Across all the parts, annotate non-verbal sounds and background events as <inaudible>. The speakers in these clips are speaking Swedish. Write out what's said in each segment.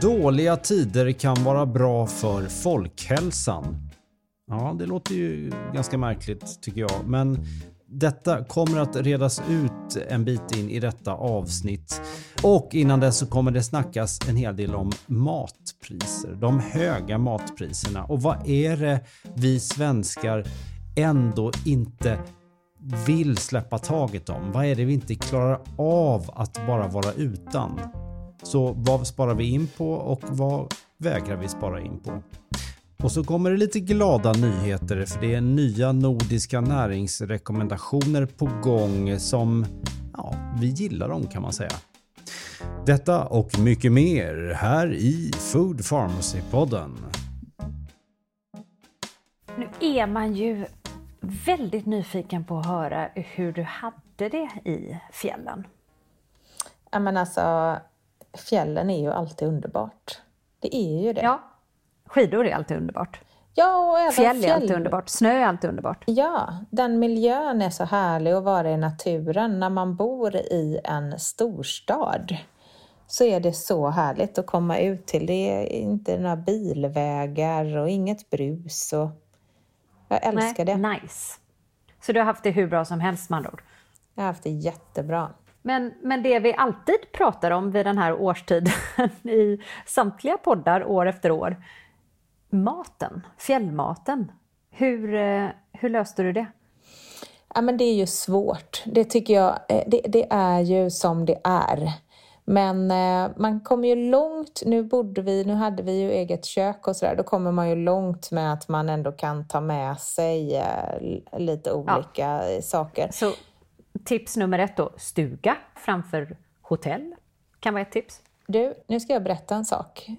Dåliga tider kan vara bra för folkhälsan. Ja, det låter ju ganska märkligt tycker jag, men detta kommer att redas ut en bit in i detta avsnitt och innan dess så kommer det snackas en hel del om matpriser, de höga matpriserna och vad är det vi svenskar ändå inte vill släppa taget om? Vad är det vi inte klarar av att bara vara utan? Så vad sparar vi in på och vad vägrar vi spara in på? Och så kommer det lite glada nyheter för det är nya nordiska näringsrekommendationer på gång som ja, vi gillar dem kan man säga. Detta och mycket mer här i Food Pharmacy-podden. Nu är man ju väldigt nyfiken på att höra hur du hade det i fjällen. Ja, men alltså, fjällen är ju alltid underbart. Det är ju det. Ja, skidor är alltid underbart. Ja, och även fjäll är alltid underbart. Snö är alltid underbart. Ja, den miljön är så härlig att vara i naturen. När man bor i en storstad så är det så härligt att komma ut till. Det är inte några bilvägar och inget brus. Och jag älskar Nej, det. Nice. Så du har haft det hur bra som helst med andra ord? Jag har haft det jättebra. Men, men det vi alltid pratar om vid den här årstiden <laughs> i samtliga poddar år efter år, maten, fjällmaten. Hur, eh, hur löste du det? Ja, men det är ju svårt. Det tycker jag, eh, det, det är ju som det är. Men eh, man kommer ju långt, nu bodde vi, nu hade vi ju eget kök och sådär, då kommer man ju långt med att man ändå kan ta med sig eh, lite olika ja. saker. Så tips nummer ett då, stuga framför hotell kan vara ett tips. Du, nu ska jag berätta en sak.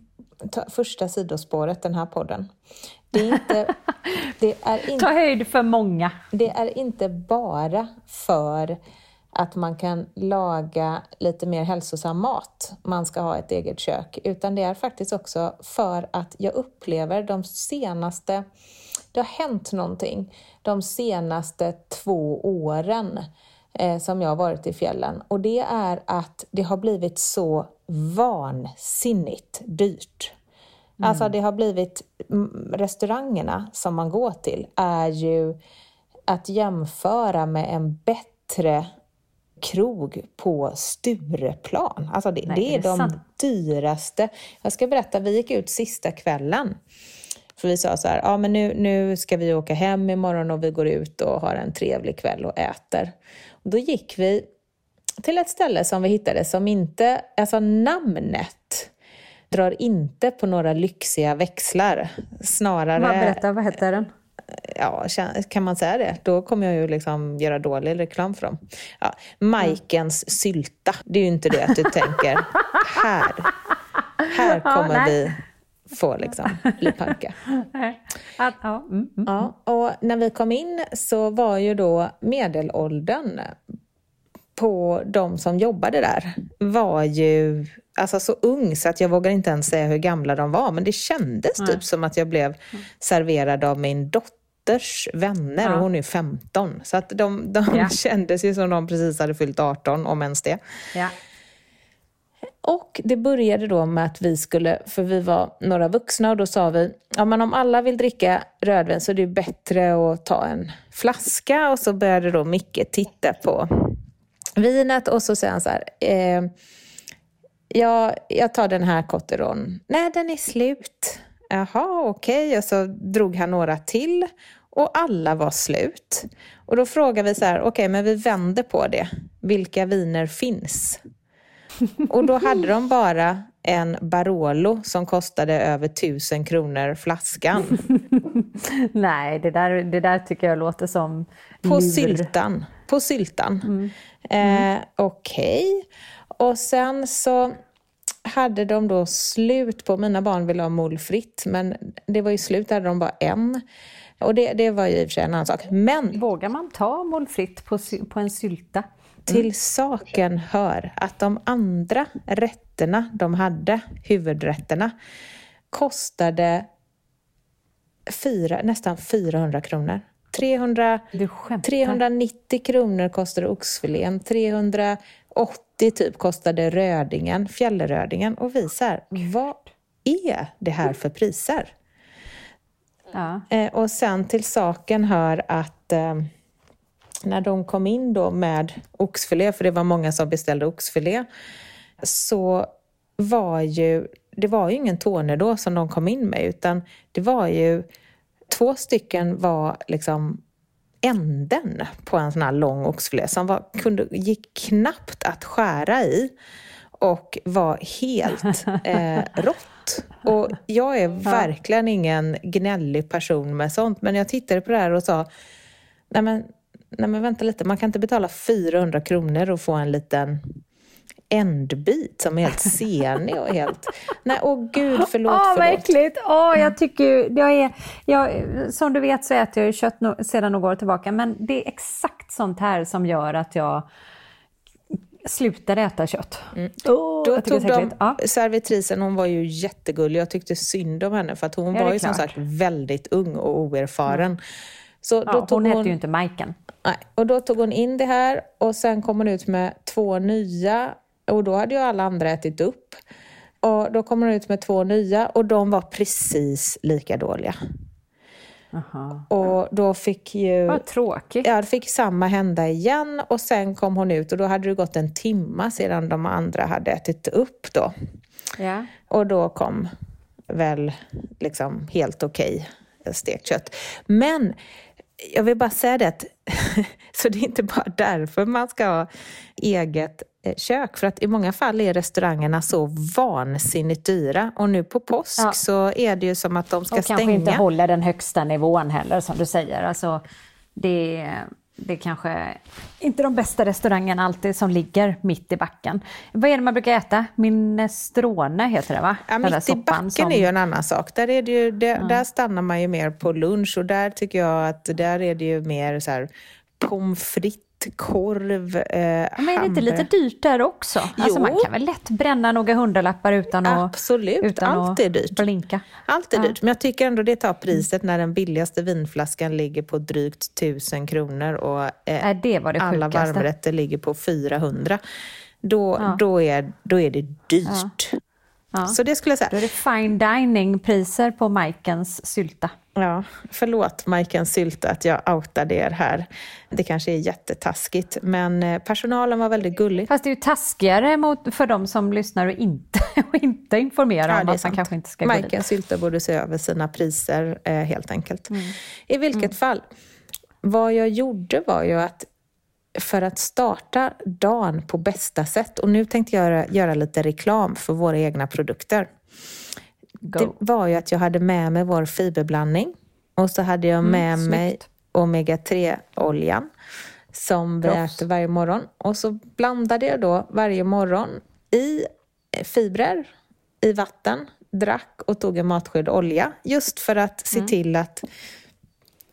Ta första sidospåret, den här podden. Det är inte, <laughs> det är in, Ta höjd för många. Det är inte bara för att man kan laga lite mer hälsosam mat, man ska ha ett eget kök, utan det är faktiskt också för att jag upplever de senaste, det har hänt någonting de senaste två åren eh, som jag har varit i fjällen och det är att det har blivit så vansinnigt dyrt. Mm. Alltså det har blivit, restaurangerna som man går till är ju att jämföra med en bättre krog på Stureplan. Alltså det, Nej, det är, är det de sant? dyraste. Jag ska berätta, vi gick ut sista kvällen. För vi sa så här, ja men nu, nu ska vi åka hem imorgon och vi går ut och har en trevlig kväll och äter. Då gick vi till ett ställe som vi hittade som inte, alltså namnet drar inte på några lyxiga växlar. Snarare... Vad berätta, vad hette den? ja, kan man säga det? Då kommer jag ju liksom göra dålig reklam för dem. Ja, Majkens sylta, det är ju inte det att du tänker, <laughs> här, här kommer ja, vi få liksom bli panka. <laughs> Ja, mm, mm, ja, och när vi kom in så var ju då medelåldern på de som jobbade där var ju alltså så ung så att jag vågar inte ens säga hur gamla de var. Men det kändes Nej. typ som att jag blev serverad av min dotters vänner ja. och hon är 15. Så att de, de ja. <laughs> kändes ju som de precis hade fyllt 18, om ens det. Ja. Och det började då med att vi skulle, för vi var några vuxna och då sa vi, ja men om alla vill dricka rödvin så är det bättre att ta en flaska. Och så började då Micke titta på vinet och så säger han så här, eh, ja, jag tar den här Cotteron. Nej, den är slut. Jaha, okej. Okay. Och så drog han några till. Och alla var slut. Och då frågade vi så här, okej okay, men vi vänder på det. Vilka viner finns? Och då hade de bara en Barolo som kostade över tusen kronor flaskan. <laughs> Nej, det där, det där tycker jag låter som På lur. syltan. På syltan. Mm. Mm. Eh, Okej. Okay. Och sen så hade de då slut på, mina barn ville ha molfritt, men det var ju slut, hade de bara en. Och det, det var ju i och för sig en annan sak. Men... Vågar man ta molfritt på, på en sylta? Mm. Till saken hör att de andra rätterna de hade, huvudrätterna, kostade fyra, nästan 400 kronor. 300, 390 kronor kostade oxfilén, 380 typ kostade rödingen, fjällrödingen. Och vi så här, vad är det här för priser? Ja. Eh, och sen till saken hör att eh, när de kom in då med oxfilé, för det var många som beställde oxfilé, så var ju, det var ju ingen tornedå som de kom in med, utan det var ju två stycken var liksom änden på en sån här lång oxfilé som var, kunde, gick knappt att skära i och var helt eh, <laughs> rått. Och jag är verkligen ingen gnällig person med sånt, men jag tittade på det här och sa, nej men, nej men vänta lite, man kan inte betala 400 kronor och få en liten ändbit som är helt senig och helt... Nej, åh gud, förlåt, Åh, vad äckligt! Åh, jag tycker jag är... Jag, som du vet så äter jag ju kött no, sedan några år tillbaka, men det är exakt sånt här som gör att jag slutar äta kött. Mm. Oh, Då tog de ja. servitrisen, hon var ju jättegullig, jag tyckte synd om henne för att hon ja, var ju klart. som sagt väldigt ung och oerfaren. Mm. Så då ja, tog hon hette ju inte Majken. Nej, och då tog hon in det här och sen kom hon ut med två nya och då hade ju alla andra ätit upp. Och då kom hon ut med två nya och de var precis lika dåliga. Aha. Och då fick ju... Vad tråkigt. Ja, fick samma hända igen och sen kom hon ut och då hade det gått en timma sedan de andra hade ätit upp då. Ja. Och då kom väl liksom helt okej okay stekt kött. Men jag vill bara säga det att <laughs> så det är inte bara därför man ska ha eget Eh, kök. För att i många fall är restaurangerna så vansinnigt dyra. Och nu på påsk ja. så är det ju som att de ska och stänga. Och kanske inte håller den högsta nivån heller som du säger. Alltså, det, det är kanske inte de bästa restaurangerna alltid som ligger mitt i backen. Vad är det man brukar äta? Minestrone heter det va? Ja, mitt i backen som... är ju en annan sak. Där, är det ju, där, ja. där stannar man ju mer på lunch och där tycker jag att där är det ju mer så här pommes frites korv, eh, Men är det inte lite dyrt där också? Alltså man kan väl lätt bränna några hundralappar utan att Absolut, utan allt är dyrt. Blinka. Allt är ja. dyrt, men jag tycker ändå det tar priset när den billigaste vinflaskan ligger på drygt tusen kronor och eh, äh, det var det alla varmrätter ligger på 400. Då, ja. då, är, då är det dyrt. Ja. Ja. Så det skulle jag säga. Då är det fine dining-priser på Majkens sylta. Ja, förlåt Majkens sylta att jag outade er här. Det kanske är jättetaskigt, men eh, personalen var väldigt gullig. Fast det är ju taskigare mot, för de som lyssnar och inte, <laughs> och inte informerar ja, om att man kanske inte ska Majkens gå dit. Sylta borde se över sina priser eh, helt enkelt. Mm. I vilket mm. fall, vad jag gjorde var ju att för att starta dagen på bästa sätt. Och nu tänkte jag göra, göra lite reklam för våra egna produkter. Go. Det var ju att jag hade med mig vår fiberblandning och så hade jag mm, med mm, mig omega-3-oljan som vi äter varje morgon. Och så blandade jag då varje morgon i fibrer, i vatten, drack och tog en matsked olja. Just för att se mm. till att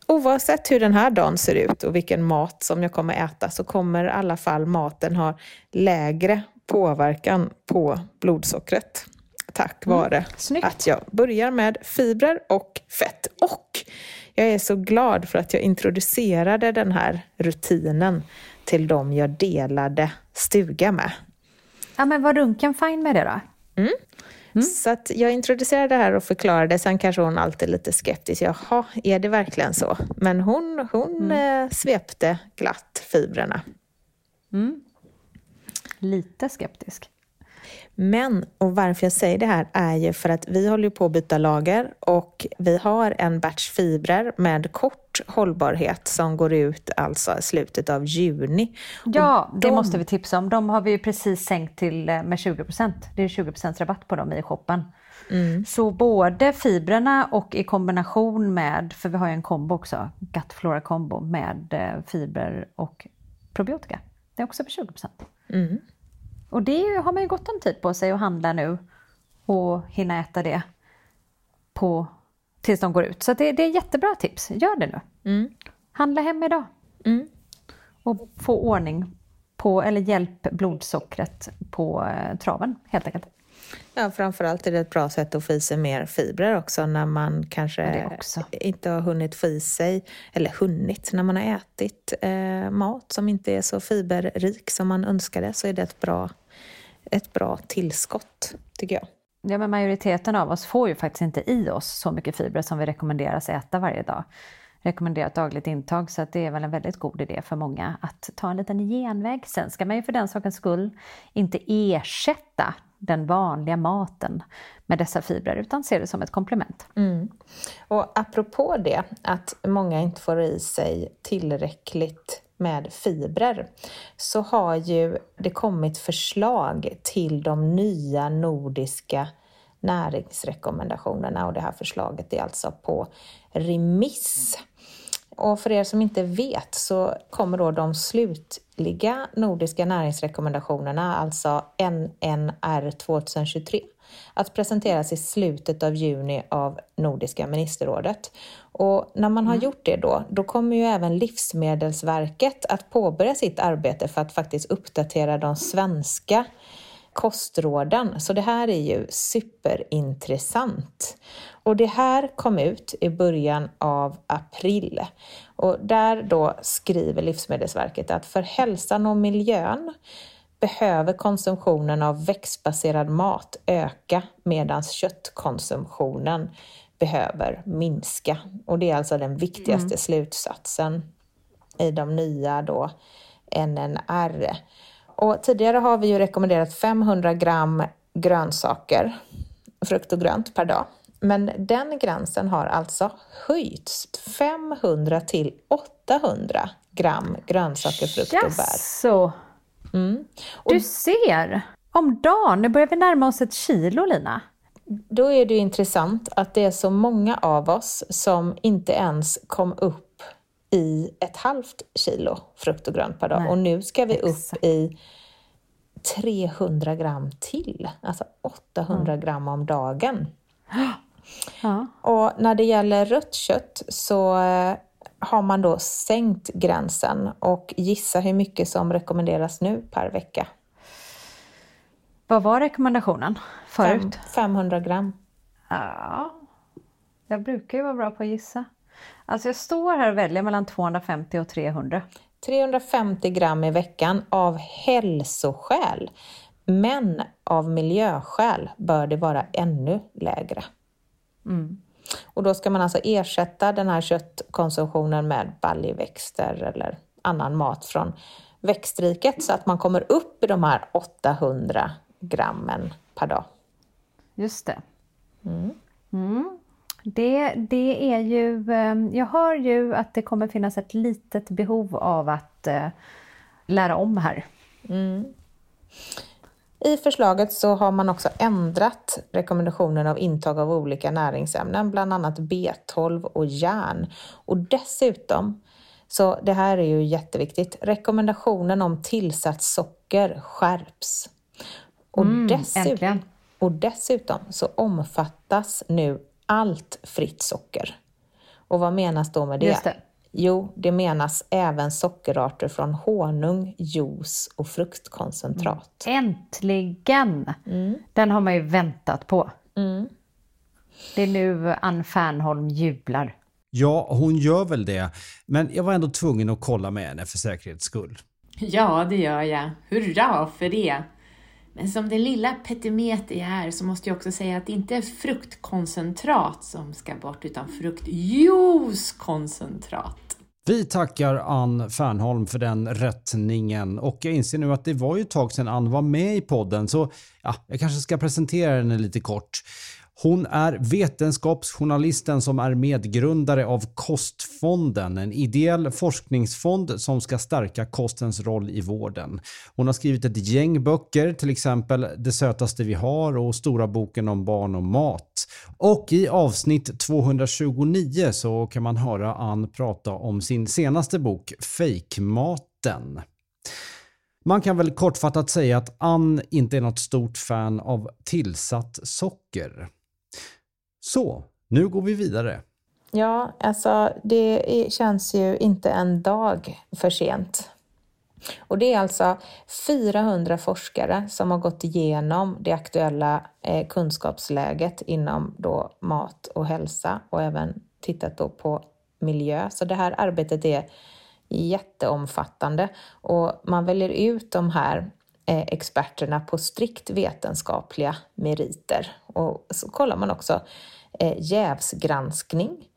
oavsett hur den här dagen ser ut och vilken mat som jag kommer äta så kommer i alla fall maten ha lägre påverkan på blodsockret. Tack mm, vare mm, att jag börjar med fibrer och fett. Och jag är så glad för att jag introducerade den här rutinen till de jag delade stuga med. Ja, men var Runken fine med det då? Mm. Mm. Så att jag introducerade det här och förklarade, sen kanske hon alltid lite skeptisk. Jaha, är det verkligen så? Men hon, hon mm. eh, svepte glatt fibrerna. Mm. Lite skeptisk. Men, och varför jag säger det här är ju för att vi håller på att byta lager och vi har en batch fibrer med kort hållbarhet som går ut alltså i slutet av juni. Ja, de... det måste vi tipsa om. De har vi ju precis sänkt till eh, med 20% Det är 20% rabatt på dem i shoppen. Mm. Så både fibrerna och i kombination med, för vi har ju en kombo också, Gutflora kombo med eh, fibrer och probiotika. Det är också för 20 mm. Och det har man ju gott om tid på sig att handla nu och hinna äta det på, tills de går ut. Så det, det är jättebra tips. Gör det nu. Mm. Handla hem idag. Mm. Och få ordning på, eller hjälp blodsockret på eh, traven helt enkelt. Ja, framförallt är det ett bra sätt att få i sig mer fibrer också när man kanske inte har hunnit få i sig, eller hunnit, när man har ätit eh, mat som inte är så fiberrik som man önskade så är det ett bra, ett bra tillskott, tycker jag. Ja, men majoriteten av oss får ju faktiskt inte i oss så mycket fibrer som vi rekommenderas äta varje dag. Rekommenderat dagligt intag, så att det är väl en väldigt god idé för många att ta en liten genväg. Sen ska man ju för den sakens skull inte ersätta den vanliga maten med dessa fibrer utan ser det som ett komplement. Mm. Och apropå det, att många inte får i sig tillräckligt med fibrer, så har ju det kommit förslag till de nya nordiska näringsrekommendationerna och det här förslaget är alltså på remiss. Och för er som inte vet så kommer då de slutliga nordiska näringsrekommendationerna, alltså NNR 2023, att presenteras i slutet av juni av Nordiska ministerrådet. Och när man har mm. gjort det då, då kommer ju även Livsmedelsverket att påbörja sitt arbete för att faktiskt uppdatera de svenska kostråden. Så det här är ju superintressant. Och det här kom ut i början av april. Och där då skriver Livsmedelsverket att för hälsan och miljön behöver konsumtionen av växtbaserad mat öka medan köttkonsumtionen behöver minska. Och det är alltså den viktigaste mm. slutsatsen i de nya då NNR. Och tidigare har vi ju rekommenderat 500 gram grönsaker, frukt och grönt per dag. Men den gränsen har alltså höjts 500 till 800 gram grönsaker, frukt och bär. Jaså? Mm. Du ser! Om dagen, nu börjar vi närma oss ett kilo Lina. Då är det intressant att det är så många av oss som inte ens kom upp i ett halvt kilo frukt och grönt per dag. Nej, och nu ska vi exakt. upp i 300 gram till, alltså 800 mm. gram om dagen. Ja. Och när det gäller rött kött så eh, har man då sänkt gränsen och gissa hur mycket som rekommenderas nu per vecka. Vad var rekommendationen förut? Fem, 500 gram. Ja, jag brukar ju vara bra på att gissa. Alltså jag står här och väljer mellan 250 och 300. 350 gram i veckan av hälsoskäl. Men av miljöskäl bör det vara ännu lägre. Mm. Och då ska man alltså ersätta den här köttkonsumtionen med baljväxter eller annan mat från växtriket så att man kommer upp i de här 800 grammen per dag. Just det. Mm. Mm. Det, det är ju, ehm, jag hör ju att det kommer finnas ett litet behov av att eh, lära om här. Mm. I förslaget så har man också ändrat rekommendationen av intag av olika näringsämnen, bland annat B12 och järn. Och dessutom, så det här är ju jätteviktigt, rekommendationen om tillsatt socker skärps. Och, mm, dessutom, och dessutom så omfattas nu allt fritt socker. Och vad menas då med det? det? Jo, det menas även sockerarter från honung, juice och fruktkoncentrat. Mm. Äntligen! Mm. Den har man ju väntat på. Mm. Det är nu Ann Fernholm jublar. Ja, hon gör väl det. Men jag var ändå tvungen att kolla med henne för säkerhets skull. Ja, det gör jag. Hurra för det! Men som den lilla petimet jag är så måste jag också säga att det inte är fruktkoncentrat som ska bort utan fruktjuicekoncentrat. Vi tackar Ann Fernholm för den rättningen och jag inser nu att det var ju ett tag sedan Ann var med i podden så ja, jag kanske ska presentera henne lite kort. Hon är vetenskapsjournalisten som är medgrundare av Kostfonden, en ideell forskningsfond som ska stärka kostens roll i vården. Hon har skrivit ett gäng böcker, till exempel Det sötaste vi har och Stora boken om barn och mat. Och i avsnitt 229 så kan man höra Ann prata om sin senaste bok Fejkmaten. Man kan väl kortfattat säga att Ann inte är något stort fan av tillsatt socker. Så, nu går vi vidare. Ja, alltså det känns ju inte en dag för sent. Och det är alltså 400 forskare som har gått igenom det aktuella eh, kunskapsläget inom då mat och hälsa och även tittat då på miljö. Så det här arbetet är jätteomfattande och man väljer ut de här eh, experterna på strikt vetenskapliga meriter. Och så kollar man också jävsgranskning.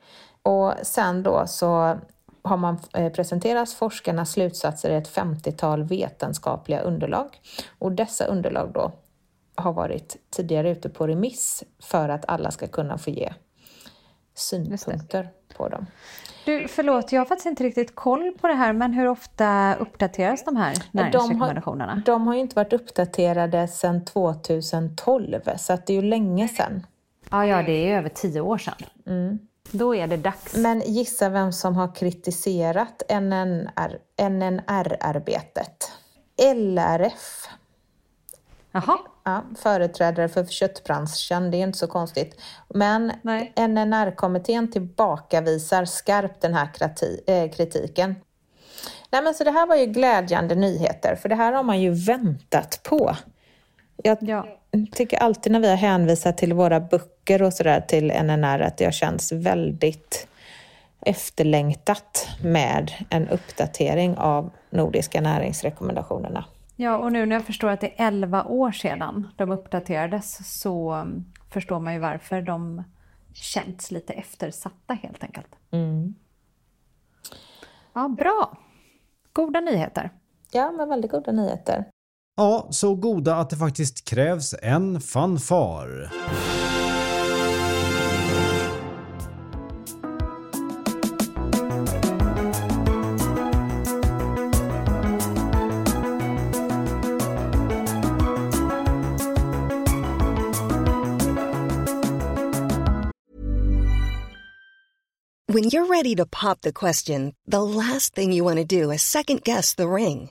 Och sen då så har man eh, presenterat forskarnas slutsatser i ett 50-tal vetenskapliga underlag. Och dessa underlag då har varit tidigare ute på remiss för att alla ska kunna få ge synpunkter på dem. Du, förlåt, jag har faktiskt inte riktigt koll på det här, men hur ofta uppdateras de här näringsrekommendationerna? De har, de har ju inte varit uppdaterade sedan 2012, så att det är ju länge sedan. Ja, ja, det är över tio år sedan. Mm. Då är det dags. Men gissa vem som har kritiserat NNR, NNR-arbetet? LRF. Jaha. Ja, företrädare för köttbranschen, det är inte så konstigt. Men NNR-kommittén tillbakavisar skarpt den här eh, kritiken. Nej, men så det här var ju glädjande nyheter, för det här har man ju väntat på. Jag ja. Tycker alltid när vi har hänvisat till våra böcker och sådär till NNR att det har känts väldigt efterlängtat med en uppdatering av nordiska näringsrekommendationerna. Ja, och nu när jag förstår att det är 11 år sedan de uppdaterades så förstår man ju varför de känns lite eftersatta helt enkelt. Mm. Ja, bra. Goda nyheter. Ja, men väldigt goda nyheter. Ja, så goda att det faktiskt krävs en fanfar. When you're ready to pop the question, the last thing you want to do is second guess the ring.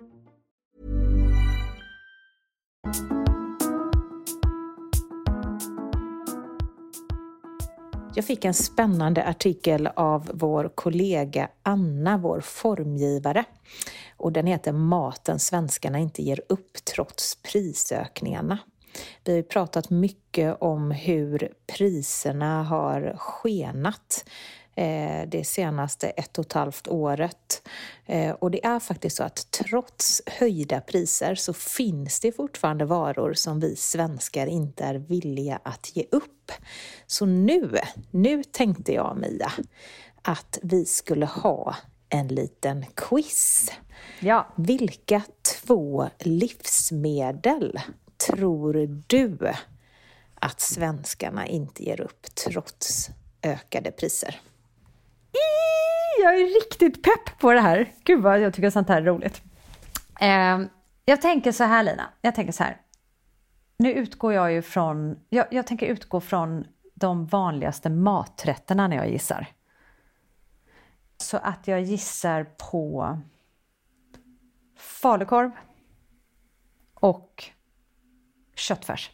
Jag fick en spännande artikel av vår kollega Anna, vår formgivare. Och den heter Maten svenskarna inte ger upp trots prisökningarna. Vi har pratat mycket om hur priserna har skenat det senaste ett och ett halvt året. Eh, och det är faktiskt så att trots höjda priser så finns det fortfarande varor som vi svenskar inte är villiga att ge upp. Så nu, nu tänkte jag Mia att vi skulle ha en liten quiz. Ja. Vilka två livsmedel tror du att svenskarna inte ger upp trots ökade priser? Jag är riktigt pepp på det här. Gud vad jag tycker sånt här är roligt. Eh, jag tänker så här Lina, jag tänker så här. nu utgår jag ju från, jag, jag tänker utgå från de vanligaste maträtterna när jag gissar. Så att jag gissar på falukorv och köttfärs.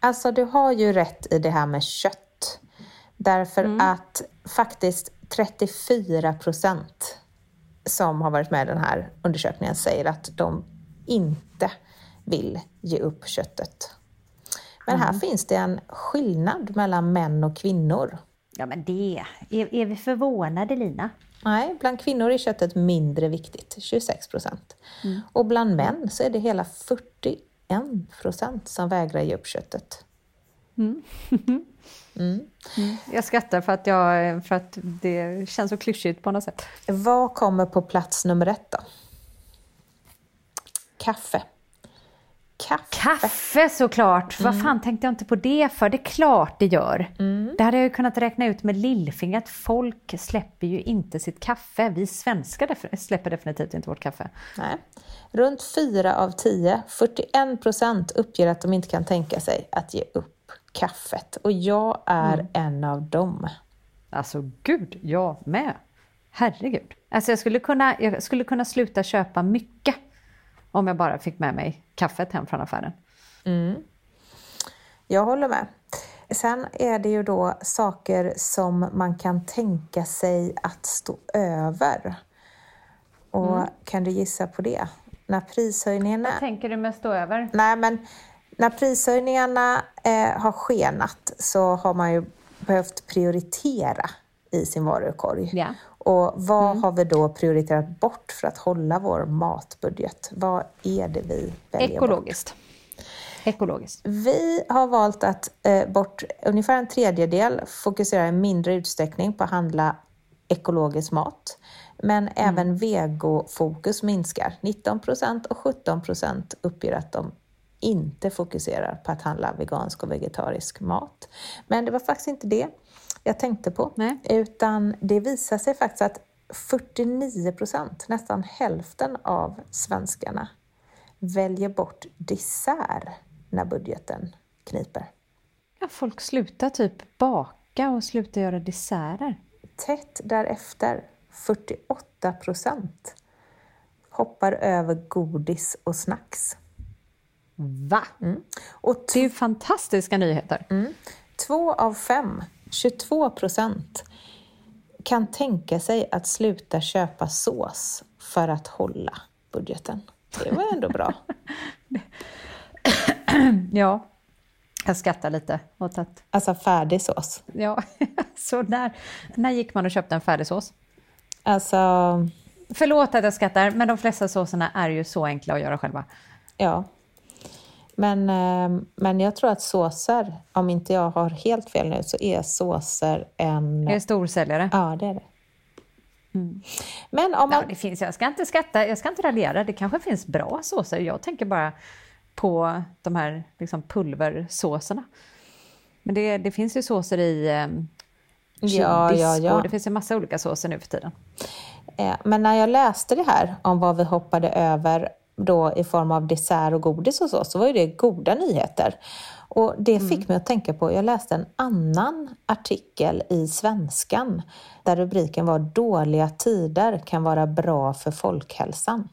Alltså du har ju rätt i det här med kött. Därför mm. att faktiskt 34 procent som har varit med i den här undersökningen säger att de inte vill ge upp köttet. Men här mm. finns det en skillnad mellan män och kvinnor. Ja men det, är, är vi förvånade Lina? Nej, bland kvinnor är köttet mindre viktigt, 26 procent. Mm. Och bland män så är det hela 41 procent som vägrar ge upp köttet. Mm. <laughs> Mm. Mm. Jag skrattar för att, jag, för att det känns så klyschigt på något sätt. Vad kommer på plats nummer ett då? Kaffe. Kaffe. Kaffe såklart! Mm. Vad fan tänkte jag inte på det för? Det är klart det gör. Mm. Det hade jag ju kunnat räkna ut med lillfingret. Folk släpper ju inte sitt kaffe. Vi svenskar def släpper definitivt inte vårt kaffe. Nej. Runt 4 av 10, 41 procent, uppger att de inte kan tänka sig att ge upp kaffet. Och jag är mm. en av dem. Alltså gud, jag med. Herregud. Alltså jag skulle kunna, jag skulle kunna sluta köpa mycket om jag bara fick med mig kaffet hem från affären. Mm. Jag håller med. Sen är det ju då saker som man kan tänka sig att stå över. Och mm. kan du gissa på det? När prishöjningarna... Vad tänker du med stå över? Nej, men när prishöjningarna eh, har skenat så har man ju behövt prioritera i sin varukorg. Ja. Och vad mm. har vi då prioriterat bort för att hålla vår matbudget? Vad är det vi väljer Ekologiskt. bort? Ekologiskt. Vi har valt att eh, bort ungefär en tredjedel fokusera i mindre utsträckning på att handla ekologisk mat. Men mm. även vegofokus minskar. 19 procent och 17 procent uppger att de inte fokuserar på att handla vegansk och vegetarisk mat. Men det var faktiskt inte det jag tänkte på. Nej. Utan det visar sig faktiskt att 49 procent, nästan hälften av svenskarna, väljer bort dessert när budgeten kniper. Ja, folk slutar typ baka och slutar göra desserter. Tätt därefter, 48 procent, hoppar över godis och snacks. Va? Mm. Och det är ju fantastiska nyheter. Mm. Två av fem 22 procent kan tänka sig att sluta köpa sås för att hålla budgeten. Det var ändå bra. <laughs> ja, jag skrattar lite åt att... Alltså färdig sås? Ja, <laughs> så när, när gick man och köpte en färdig sås? Alltså... Förlåt att jag skrattar, men de flesta såserna är ju så enkla att göra själva. Ja, men, ehm, men jag tror att såser, om inte jag har helt fel nu, så är såser en... Är det storsäljare? Ja, det är det. Mm. Men om man... Ja, det finns, jag ska inte skatta, jag ska inte raljera. Det kanske finns bra såser. Jag tänker bara på de här liksom pulversåserna. Men det, det finns ju såser i um, ja, ja, ja. och det finns en massa olika såser nu för tiden. Eh, men när jag läste det här om vad vi hoppade över då i form av dessert och godis och så, så var ju det goda nyheter. Och det mm. fick mig att tänka på, jag läste en annan artikel i Svenskan där rubriken var Dåliga tider kan vara bra för folkhälsan.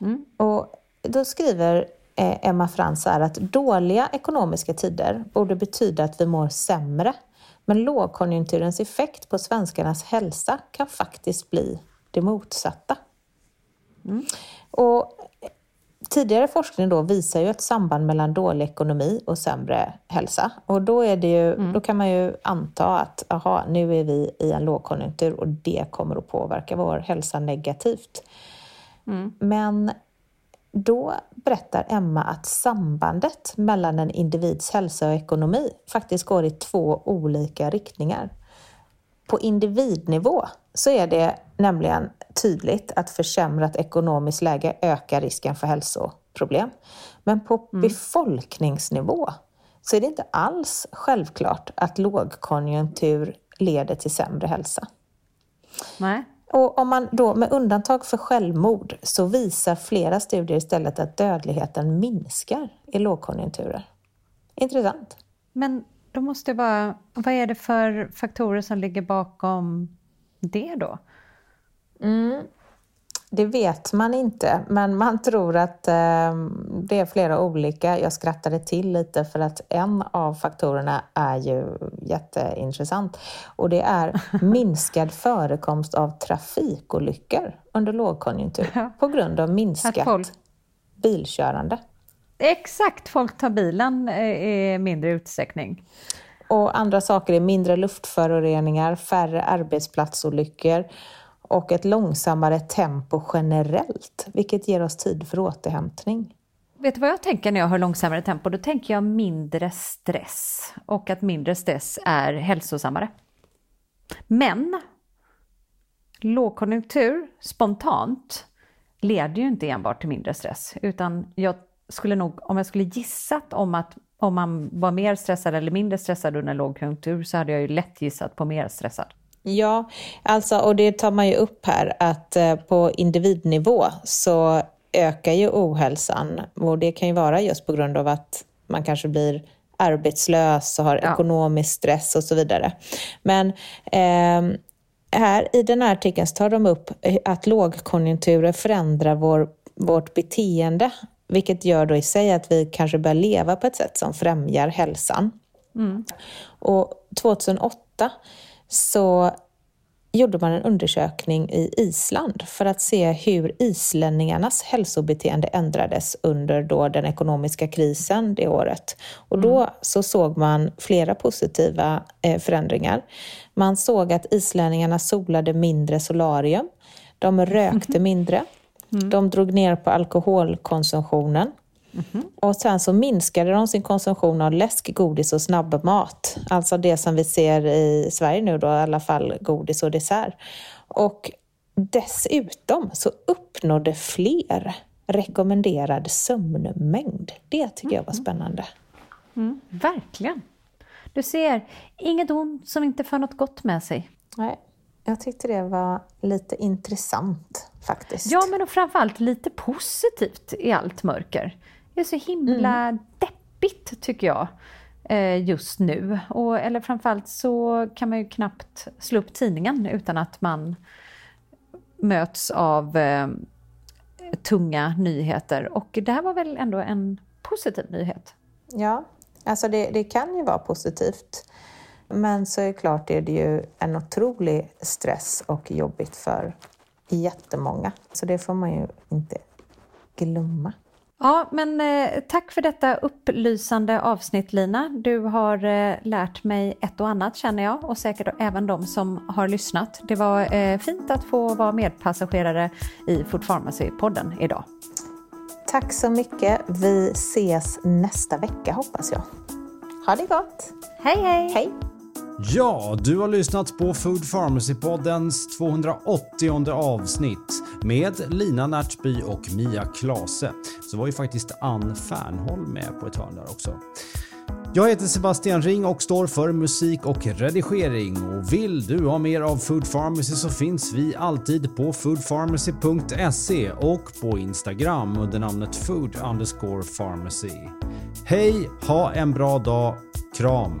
Mm. Och då skriver eh, Emma Frans här att dåliga ekonomiska tider borde betyda att vi mår sämre. Men lågkonjunkturens effekt på svenskarnas hälsa kan faktiskt bli det motsatta. Mm. Och tidigare forskning då visar ju ett samband mellan dålig ekonomi och sämre hälsa. Och då, är det ju, mm. då kan man ju anta att aha, nu är vi i en lågkonjunktur och det kommer att påverka vår hälsa negativt. Mm. Men då berättar Emma att sambandet mellan en individs hälsa och ekonomi faktiskt går i två olika riktningar. På individnivå så är det nämligen tydligt att försämrat ekonomiskt läge ökar risken för hälsoproblem. Men på mm. befolkningsnivå så är det inte alls självklart att lågkonjunktur leder till sämre hälsa. Nej. Och om man då med undantag för självmord så visar flera studier istället att dödligheten minskar i lågkonjunkturer. Intressant. Men då måste jag bara, vad är det för faktorer som ligger bakom det då? Mm. Det vet man inte, men man tror att eh, det är flera olika. Jag skrattade till lite för att en av faktorerna är ju jätteintressant och det är <laughs> minskad förekomst av trafikolyckor under lågkonjunktur ja. på grund av minskat folk... bilkörande. Exakt, folk tar bilen eh, i mindre utsträckning. Och andra saker är mindre luftföroreningar, färre arbetsplatsolyckor och ett långsammare tempo generellt, vilket ger oss tid för återhämtning. Vet du vad jag tänker när jag har långsammare tempo? Då tänker jag mindre stress och att mindre stress är hälsosammare. Men lågkonjunktur spontant leder ju inte enbart till mindre stress, utan jag skulle nog, om jag skulle gissat om att om man var mer stressad eller mindre stressad under lågkonjunktur så hade jag ju lätt gissat på mer stressad. Ja, alltså, och det tar man ju upp här att eh, på individnivå så ökar ju ohälsan och det kan ju vara just på grund av att man kanske blir arbetslös och har ja. ekonomisk stress och så vidare. Men eh, här i den här artikeln så tar de upp att lågkonjunkturer förändrar vår, vårt beteende vilket gör då i sig att vi kanske börjar leva på ett sätt som främjar hälsan. Mm. Och 2008 så gjorde man en undersökning i Island för att se hur islänningarnas hälsobeteende ändrades under då den ekonomiska krisen det året. Och då mm. så såg man flera positiva eh, förändringar. Man såg att islänningarna solade mindre solarium, de rökte mindre, Mm. De drog ner på alkoholkonsumtionen. Mm. Och sen så minskade de sin konsumtion av läsk, godis och snabbmat. Alltså det som vi ser i Sverige nu då, i alla fall godis och dessert. Och dessutom så uppnådde fler rekommenderad sömnmängd. Det tycker jag var mm. spännande. Mm, verkligen. Du ser, inget ont som inte för något gott med sig. Nej, jag tyckte det var lite intressant faktiskt. Ja, men och framförallt lite positivt i allt mörker. Det är så himla mm. deppigt tycker jag eh, just nu. Och, eller framförallt så kan man ju knappt slå upp tidningen utan att man möts av eh, tunga nyheter. Och det här var väl ändå en positiv nyhet? Ja, alltså det, det kan ju vara positivt. Men så är det klart är det ju en otrolig stress och jobbigt för jättemånga. Så det får man ju inte glömma. Ja, men eh, tack för detta upplysande avsnitt Lina. Du har eh, lärt mig ett och annat känner jag och säkert även de som har lyssnat. Det var eh, fint att få vara medpassagerare i Food Pharmacy-podden idag. Tack så mycket. Vi ses nästa vecka hoppas jag. Ha det gott! Hej hej! Hej! Ja, du har lyssnat på Food Pharmacy-poddens 280 avsnitt med Lina Närtby och Mia Klase. Så var ju faktiskt Ann Fernholm med på ett hörn där också. Jag heter Sebastian Ring och står för musik och redigering och vill du ha mer av Food Pharmacy så finns vi alltid på foodpharmacy.se och på Instagram under namnet food underscore pharmacy. Hej, ha en bra dag, kram!